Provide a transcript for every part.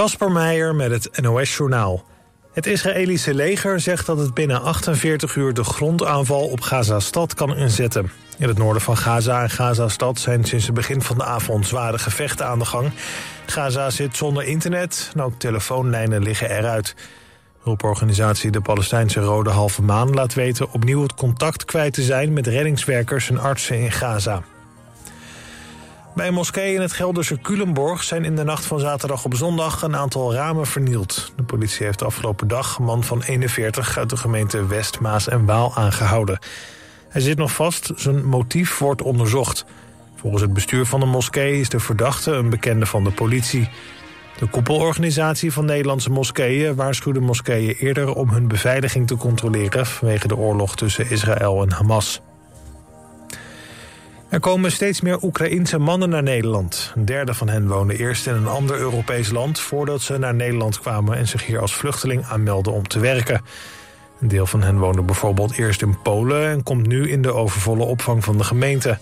Kasper Meijer met het NOS-journaal. Het Israëlische leger zegt dat het binnen 48 uur de grondaanval op Gaza-stad kan inzetten. In het noorden van Gaza en Gaza-stad zijn sinds het begin van de avond zware gevechten aan de gang. Gaza zit zonder internet en ook telefoonlijnen liggen eruit. Hulporganisatie de Palestijnse Rode Halve Maan laat weten opnieuw het contact kwijt te zijn met reddingswerkers en artsen in Gaza. Bij een moskee in het Gelderse Culemborg zijn in de nacht van zaterdag op zondag een aantal ramen vernield. De politie heeft de afgelopen dag een man van 41 uit de gemeente West, Maas en Waal aangehouden. Hij zit nog vast, zijn motief wordt onderzocht. Volgens het bestuur van de moskee is de verdachte een bekende van de politie. De koepelorganisatie van Nederlandse moskeeën waarschuwde moskeeën eerder om hun beveiliging te controleren vanwege de oorlog tussen Israël en Hamas. Er komen steeds meer Oekraïense mannen naar Nederland. Een derde van hen woonde eerst in een ander Europees land... voordat ze naar Nederland kwamen en zich hier als vluchteling aanmelden om te werken. Een deel van hen woonde bijvoorbeeld eerst in Polen... en komt nu in de overvolle opvang van de gemeente.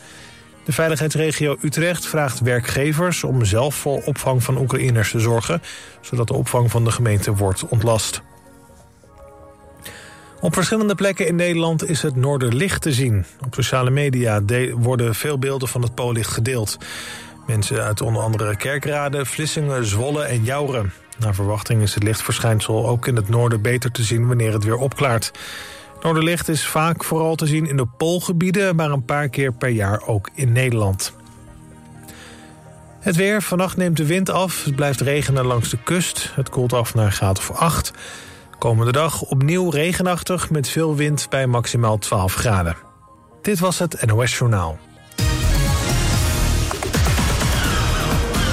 De veiligheidsregio Utrecht vraagt werkgevers om zelf voor opvang van Oekraïners te zorgen... zodat de opvang van de gemeente wordt ontlast. Op verschillende plekken in Nederland is het Noorderlicht te zien. Op sociale media worden veel beelden van het Poollicht gedeeld. Mensen uit onder andere Kerkrade, Vlissingen, Zwolle en Jouren. Naar verwachting is het lichtverschijnsel ook in het noorden beter te zien wanneer het weer opklaart. Noorderlicht is vaak vooral te zien in de Poolgebieden... maar een paar keer per jaar ook in Nederland. Het weer. Vannacht neemt de wind af. Het blijft regenen langs de kust. Het koelt af naar een graad of 8. Komende dag opnieuw regenachtig met veel wind bij maximaal 12 graden. Dit was het NOS Journaal.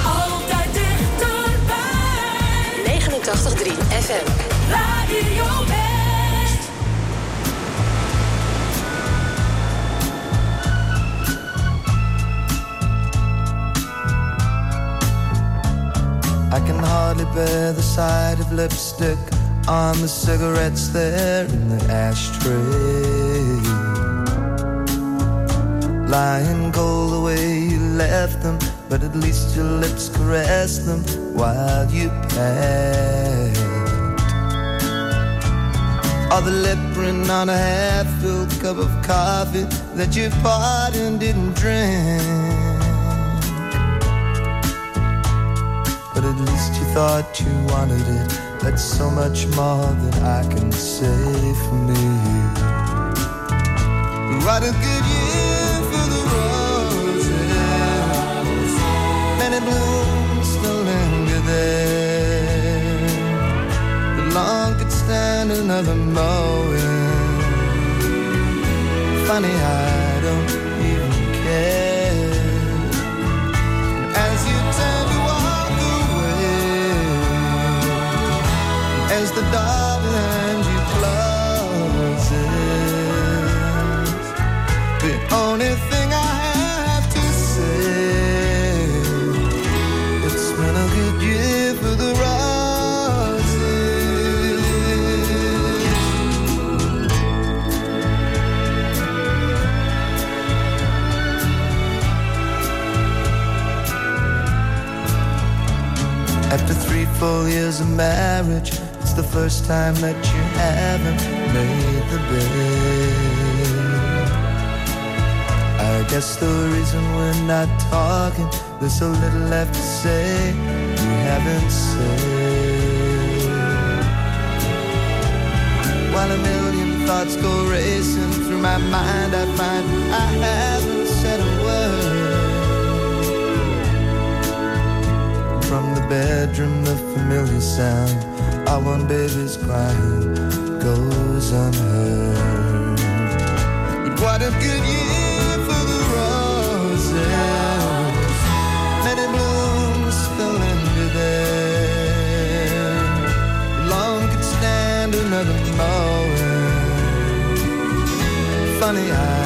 Altijd dichterbij. 89.3 FM. Radio. I can hardly bear the sight of lipstick on the cigarettes there in the ashtray. Lying cold the way you left them, but at least your lips caressed them while you passed. Or the lip print on a half-filled cup of coffee that you poured and didn't drink. But at least you thought you wanted it. That's so much more than I can say for me. What a good year for the roses. Many blooms still linger there. The lawn could stand another mowing. Funny, I don't the door behind you closes, the only thing I have to say, it's been a good year for the roses. After three full years of marriage, it's the first time that you haven't made the bed. I guess the reason we're not talking, there's so little left to say we haven't said. While a million thoughts go racing through my mind, I find I haven't said a word. From the bedroom, the familiar sound our one baby's crying goes unheard. But what a good year for the roses. Many blooms linger there. Long could stand another mowing. Funny, I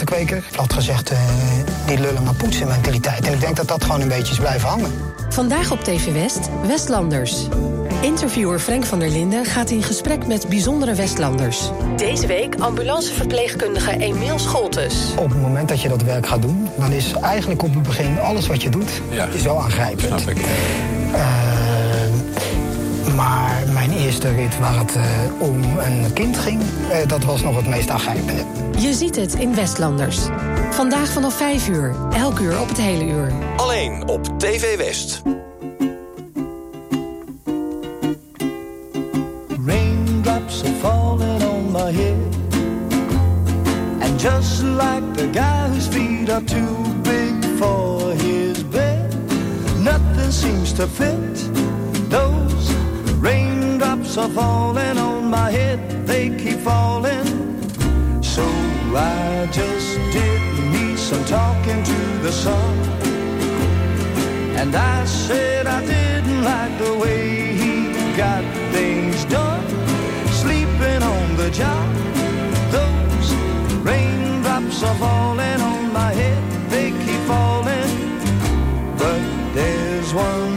Ik had gezegd, uh, die lullen maar poetsen mentaliteit. En ik denk dat dat gewoon een beetje is blijven hangen. Vandaag op TV West, Westlanders. Interviewer Frank van der Linden gaat in gesprek met bijzondere Westlanders. Deze week ambulanceverpleegkundige Emiel Scholtes. Op het moment dat je dat werk gaat doen, dan is eigenlijk op het begin alles wat je doet, ja. is wel aangrijpend. Snap ik. Maar mijn eerste rit waar het uh, om een kind ging, uh, dat was nog het meest aangrijpende. Je ziet het in Westlanders. Vandaag vanaf 5 uur, elk uur op het hele uur. Alleen op TV West. Raindrops are falling on my head. And just like the guy whose feet are too big for his bed, nothing seems to fit Are falling on my head, they keep falling. So I just did me some talking to the sun. And I said I didn't like the way he got things done. Sleeping on the job, those raindrops are falling on my head, they keep falling. But there's one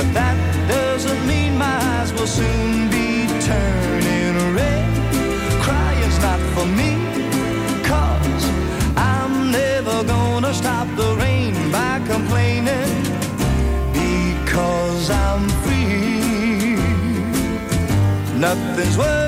but that doesn't mean my eyes will soon be turning red. Crying's not for me, cause I'm never gonna stop the rain by complaining. Because I'm free, nothing's worrying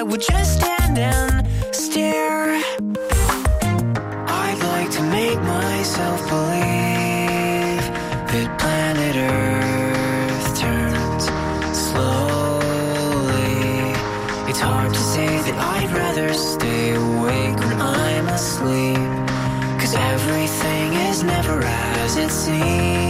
I would just stand and stare. I'd like to make myself believe that planet Earth turns slowly. It's hard to say that I'd rather stay awake when I'm asleep. Cause everything is never as it seems.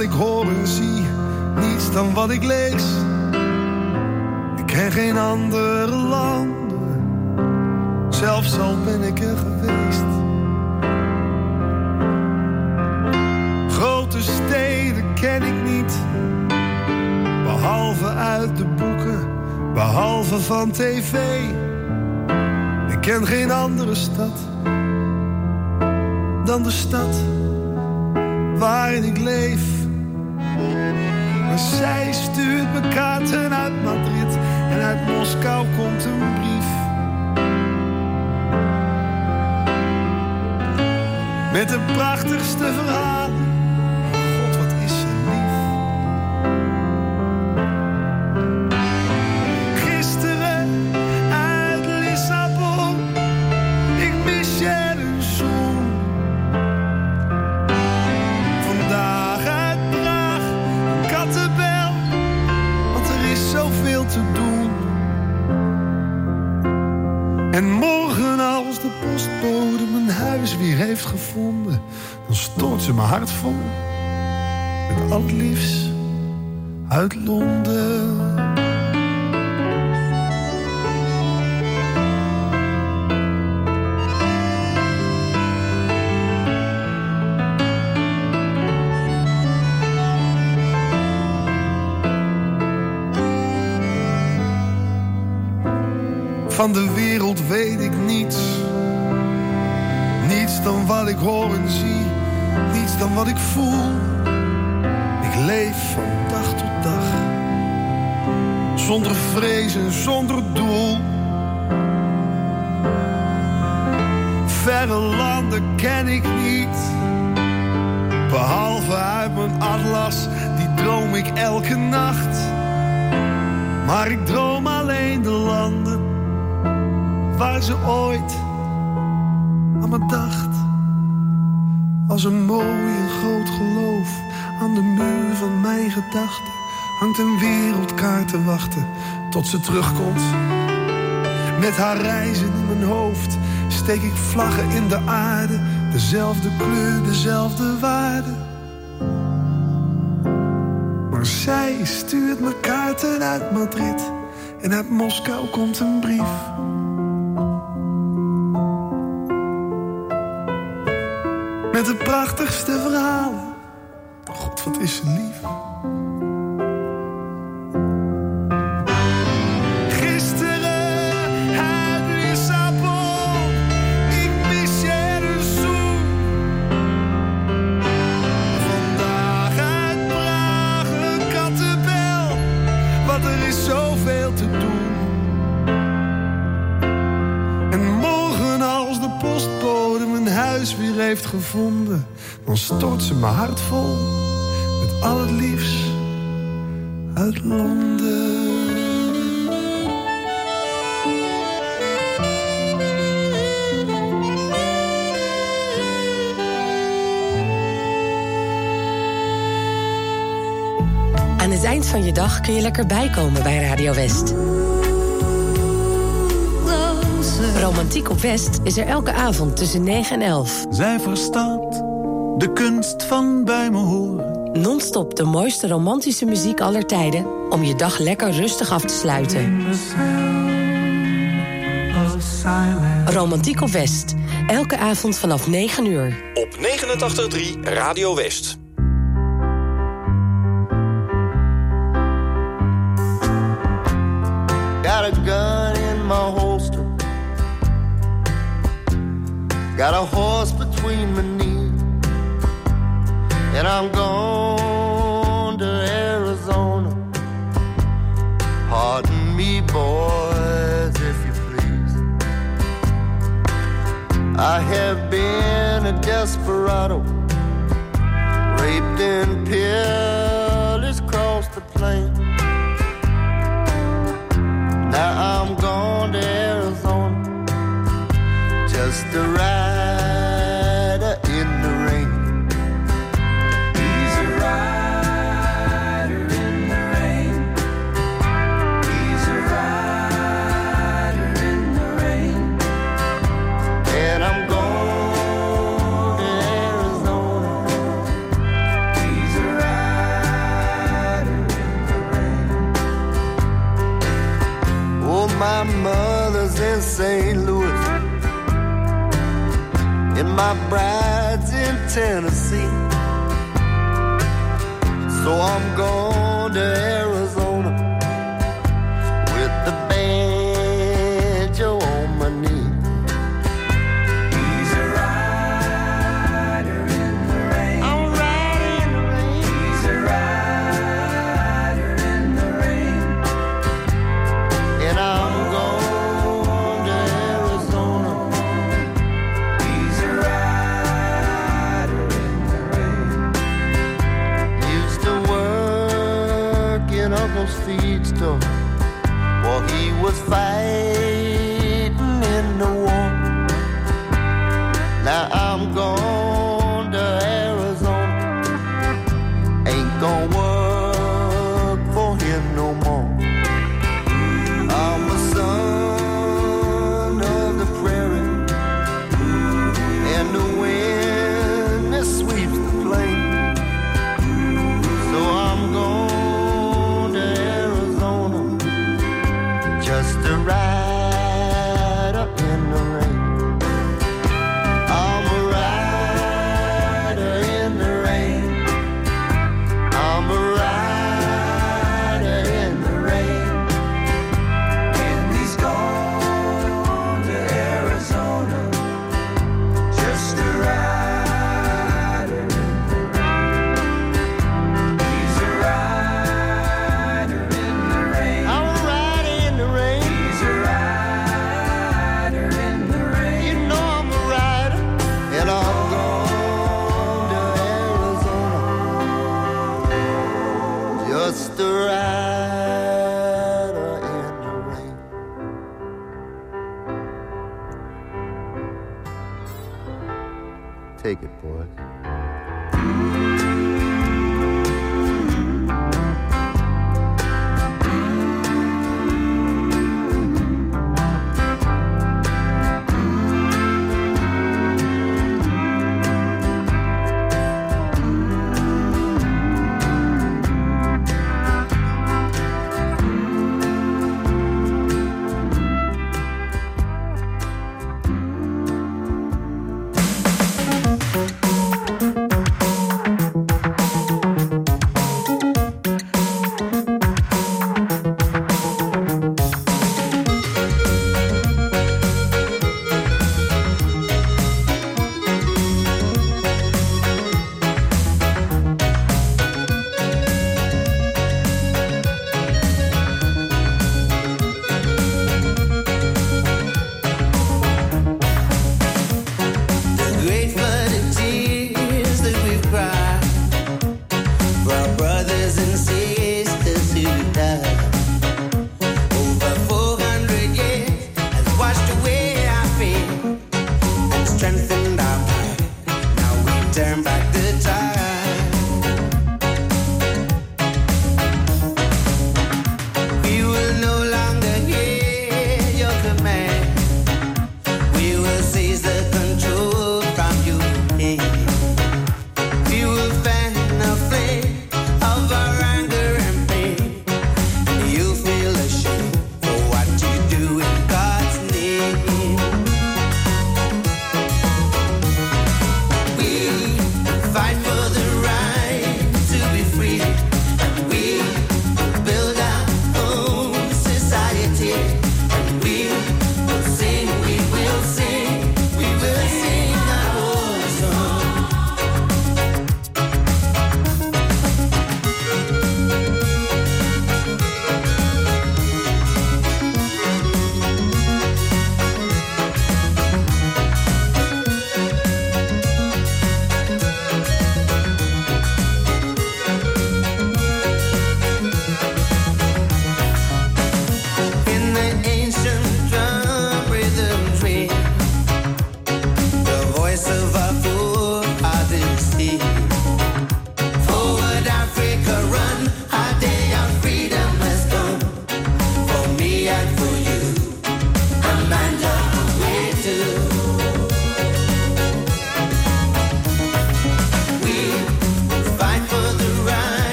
ik hoor en zie, niets dan wat ik lees. Ik ken geen andere landen, zelfs al ben ik er geweest. Grote steden ken ik niet, behalve uit de boeken, behalve van tv. Ik ken geen andere stad dan de stad waarin ik leef zij stuurt me kaarten uit Madrid en uit Moskou komt een brief. Met de prachtigste verhaal. allerliefst uit Londen. Van de wereld weet ik niets, niets dan wat ik hoor en zie, niets dan wat ik voel. Leef van dag tot dag. Zonder vrees en zonder doel. Verre landen ken ik niet. Behalve uit mijn atlas, die droom ik elke nacht. Maar ik droom alleen de landen waar ze ooit aan me dacht. Als een mooi en groot geloof de muur van mijn gedachten hangt een wereldkaart te wachten tot ze terugkomt. Met haar reizen in mijn hoofd steek ik vlaggen in de aarde, dezelfde kleur, dezelfde waarde. Maar zij stuurt me kaarten uit Madrid en uit Moskou komt een brief. Met de prachtigste verhalen. Is lief. Gisteren uit Lissabon, ik mis je en een zoen. Vandaag uit Praag een kattenbel, want er is zoveel te doen. En morgen als de postbode mijn huis weer heeft gevonden, dan stort ze mijn hart vol met al het liefst uit Londen. Aan het eind van je dag kun je lekker bijkomen bij Radio West. Romantiek op West is er elke avond tussen 9 en 11. Zij verstaat de kunst van bij me horen. Non-stop de mooiste romantische muziek aller tijden... om je dag lekker rustig af te sluiten. Romantiek op West. Elke avond vanaf 9 uur. Op 89.3 Radio West. Got a gun in my holster. Got a horse between my And I'm gone to Arizona. Pardon me, boys, if you please. I have been a desperado. Raped and pillaged in St. Louis. And my bride's in Tennessee. So I'm going to Arizona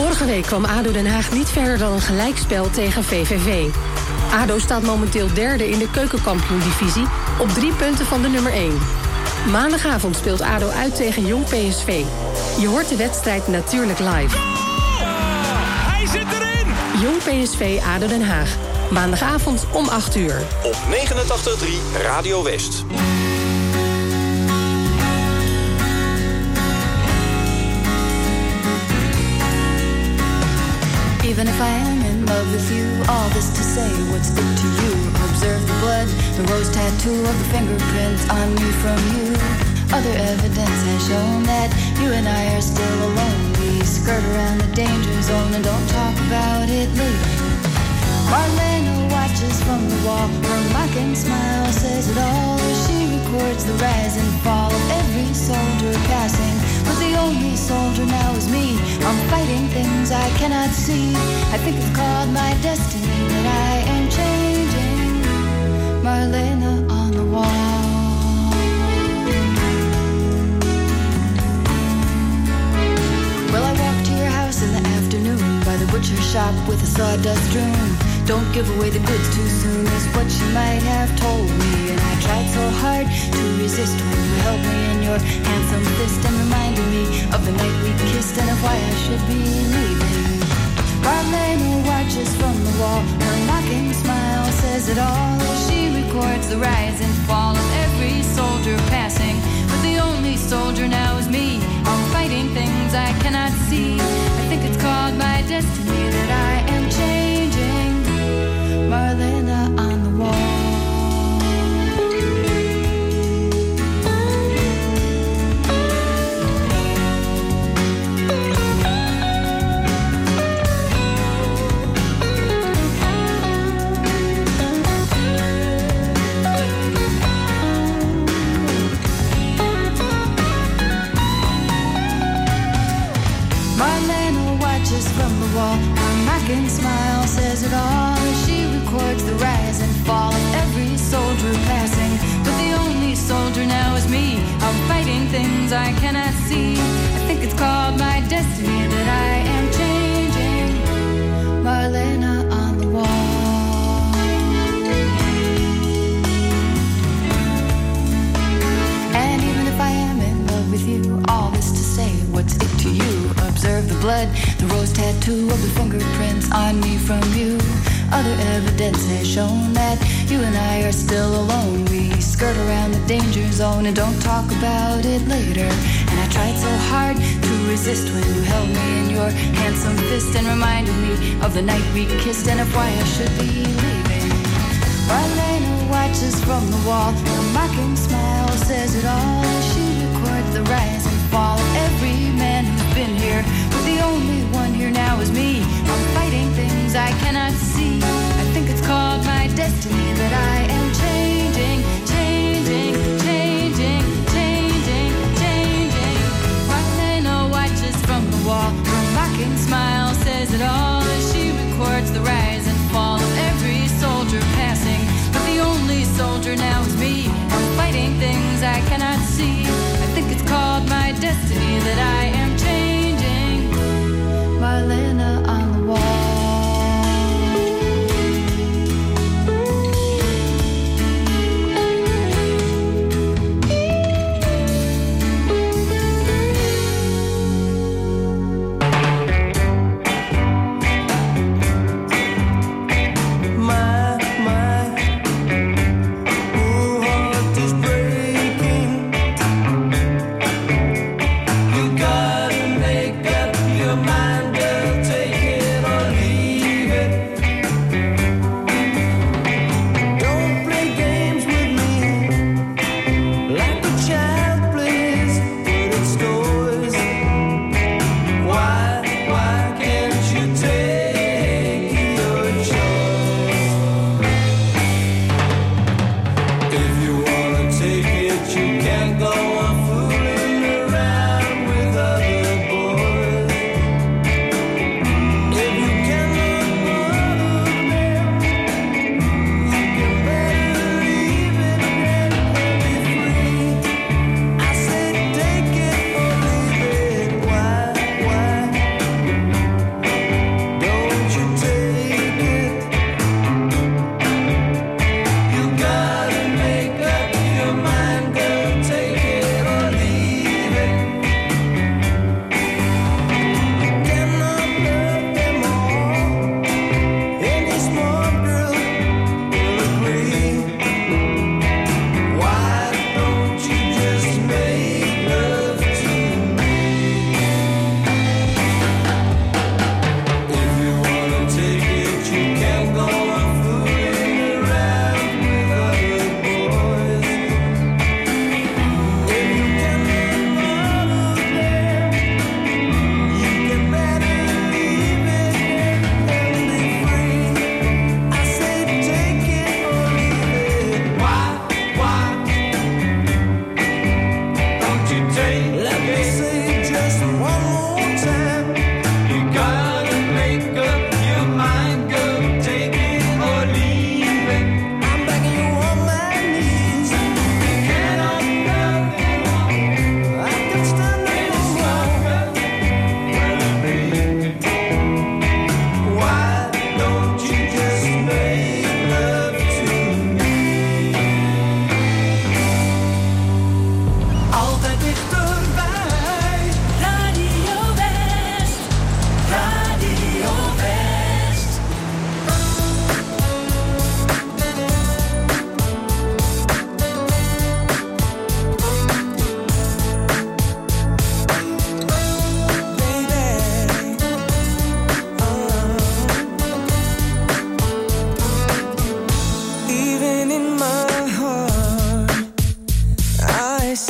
Vorige week kwam ADO Den Haag niet verder dan een gelijkspel tegen VVV. ADO staat momenteel derde in de keukenkampioen-divisie... op drie punten van de nummer 1. Maandagavond speelt ADO uit tegen Jong PSV. Je hoort de wedstrijd natuurlijk live. Hij zit erin! Jong PSV ADO Den Haag. Maandagavond om 8 uur. Op 89.3 Radio West. Even if I am in love with you, all this to say, what's it to you? Observe the blood, the rose tattoo of the fingerprints on me from you. Other evidence has shown that you and I are still alone. We skirt around the danger zone and don't talk about it later. Marlena watches from the wall. Her mocking smile says it all. She records the rise and fall of every soldier passing. The soldier now is me. I'm fighting things I cannot see. I think it's called my destiny that I am changing. Marlena butcher shop with a sawdust room. Don't give away the goods too soon is what you might have told me. And I tried so hard to resist when you held me in your handsome fist and reminded me of the night we kissed and of why I should be leaving. Marlena watches from the wall. Her mocking smile says it all. She records the rise and fall of every soldier passing. But the only soldier now is me. I'm fighting things I cannot see. I think it's called my destiny that I am changing. Marlena mocking smile says it all she records the rise and fall of every soldier passing. But the only soldier now is me. I'm fighting things I cannot see. I think it's called my destiny that I am changing. Marlena on the wall. And even if I am in love with you, all this to say, what's it to you? Observe the blood, tattoo of the fingerprints on me from you. Other evidence has shown that you and I are still alone. We skirt around the danger zone and don't talk about it later. And I tried so hard to resist when you held me in your handsome fist and reminded me of the night we kissed and of why I should be leaving. Marlena watches from the wall. Mocking smile says it all.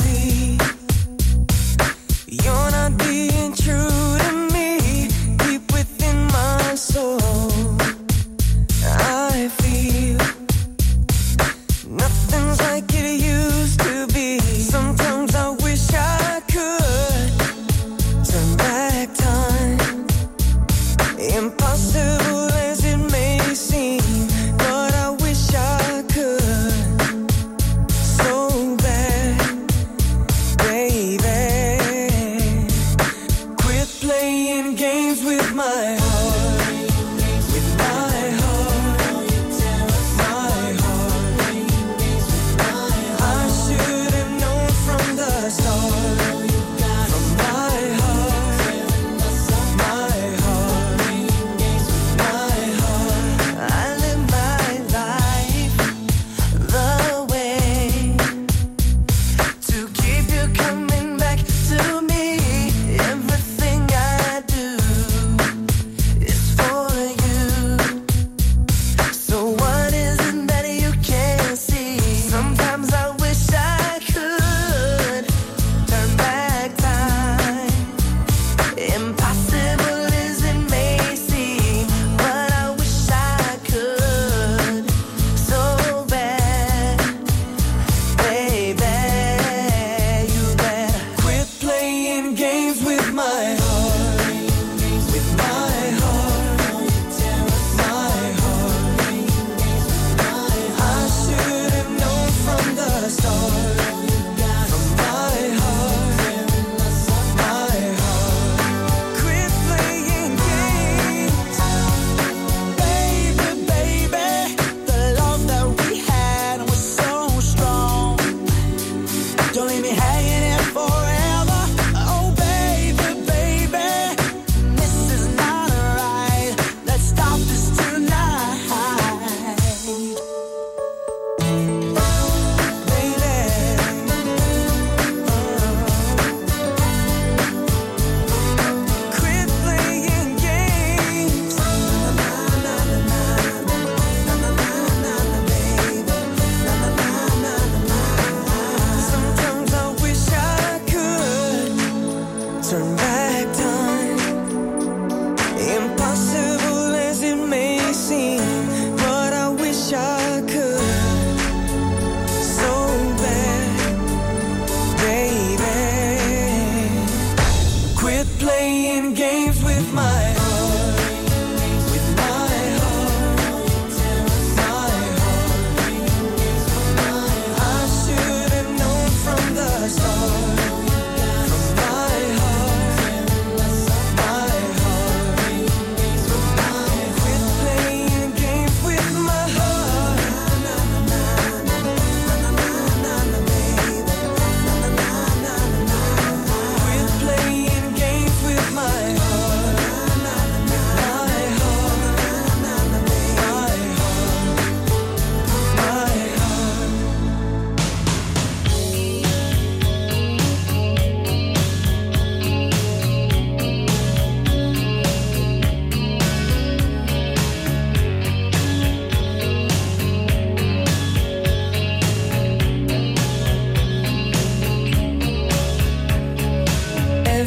see.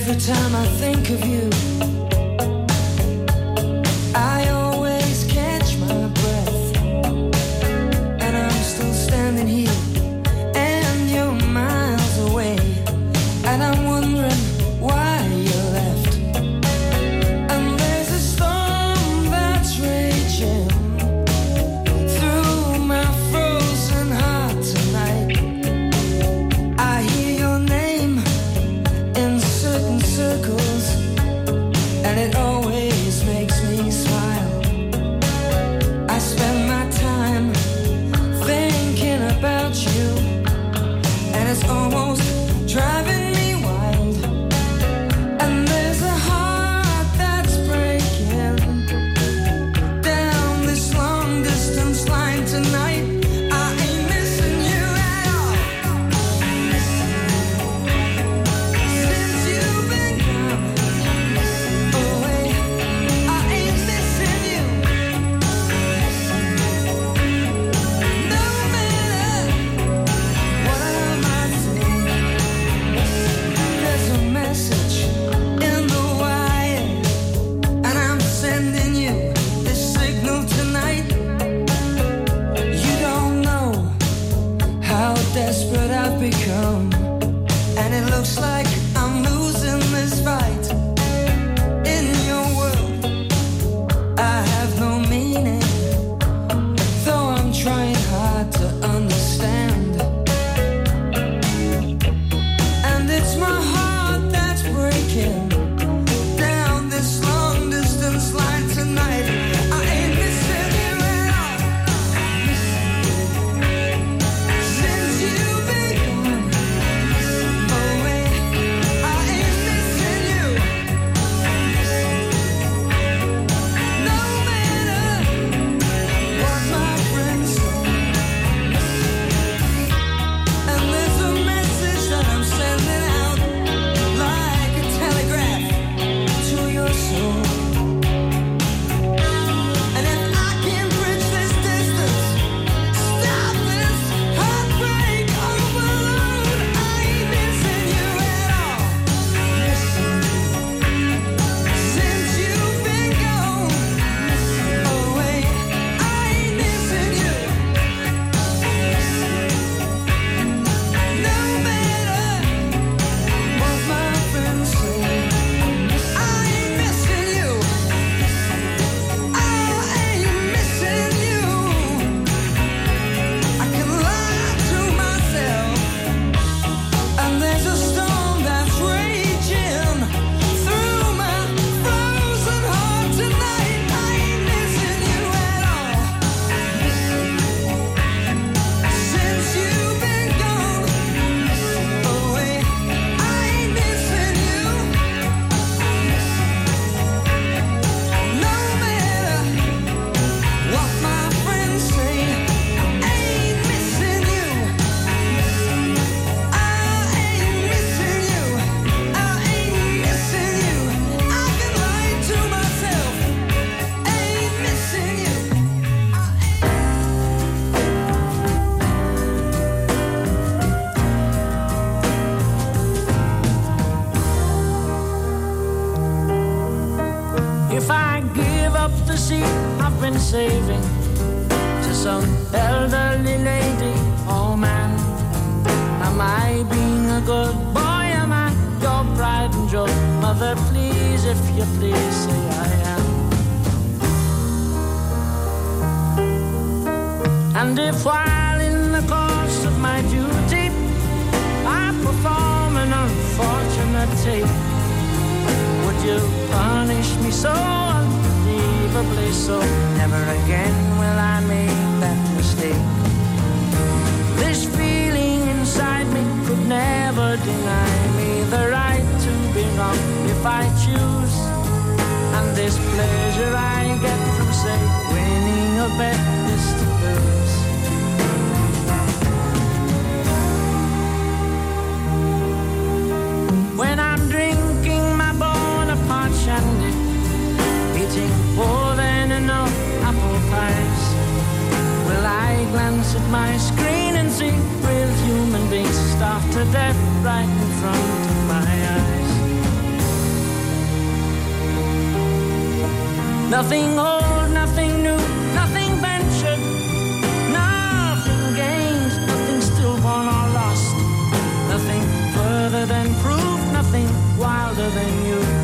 Every time I think of you If I give up the seat I've been saving to some elderly lady or oh man, am I being a good boy? Am I your bride and joy? Mother, please, if you please, say I am. And if while in the course of my duty I perform an unfortunate tape you punish me so unbelievably so. Never again will I make that mistake. This feeling inside me could never deny me the right to be wrong if I choose. And this pleasure I get from, say, winning a bet eating more than enough apple pies. Will I glance at my screen and see real human beings starved to death right in front of my eyes? Nothing old, nothing new, nothing ventured, nothing gained, nothing still won or lost, nothing further than proof, nothing wilder than you.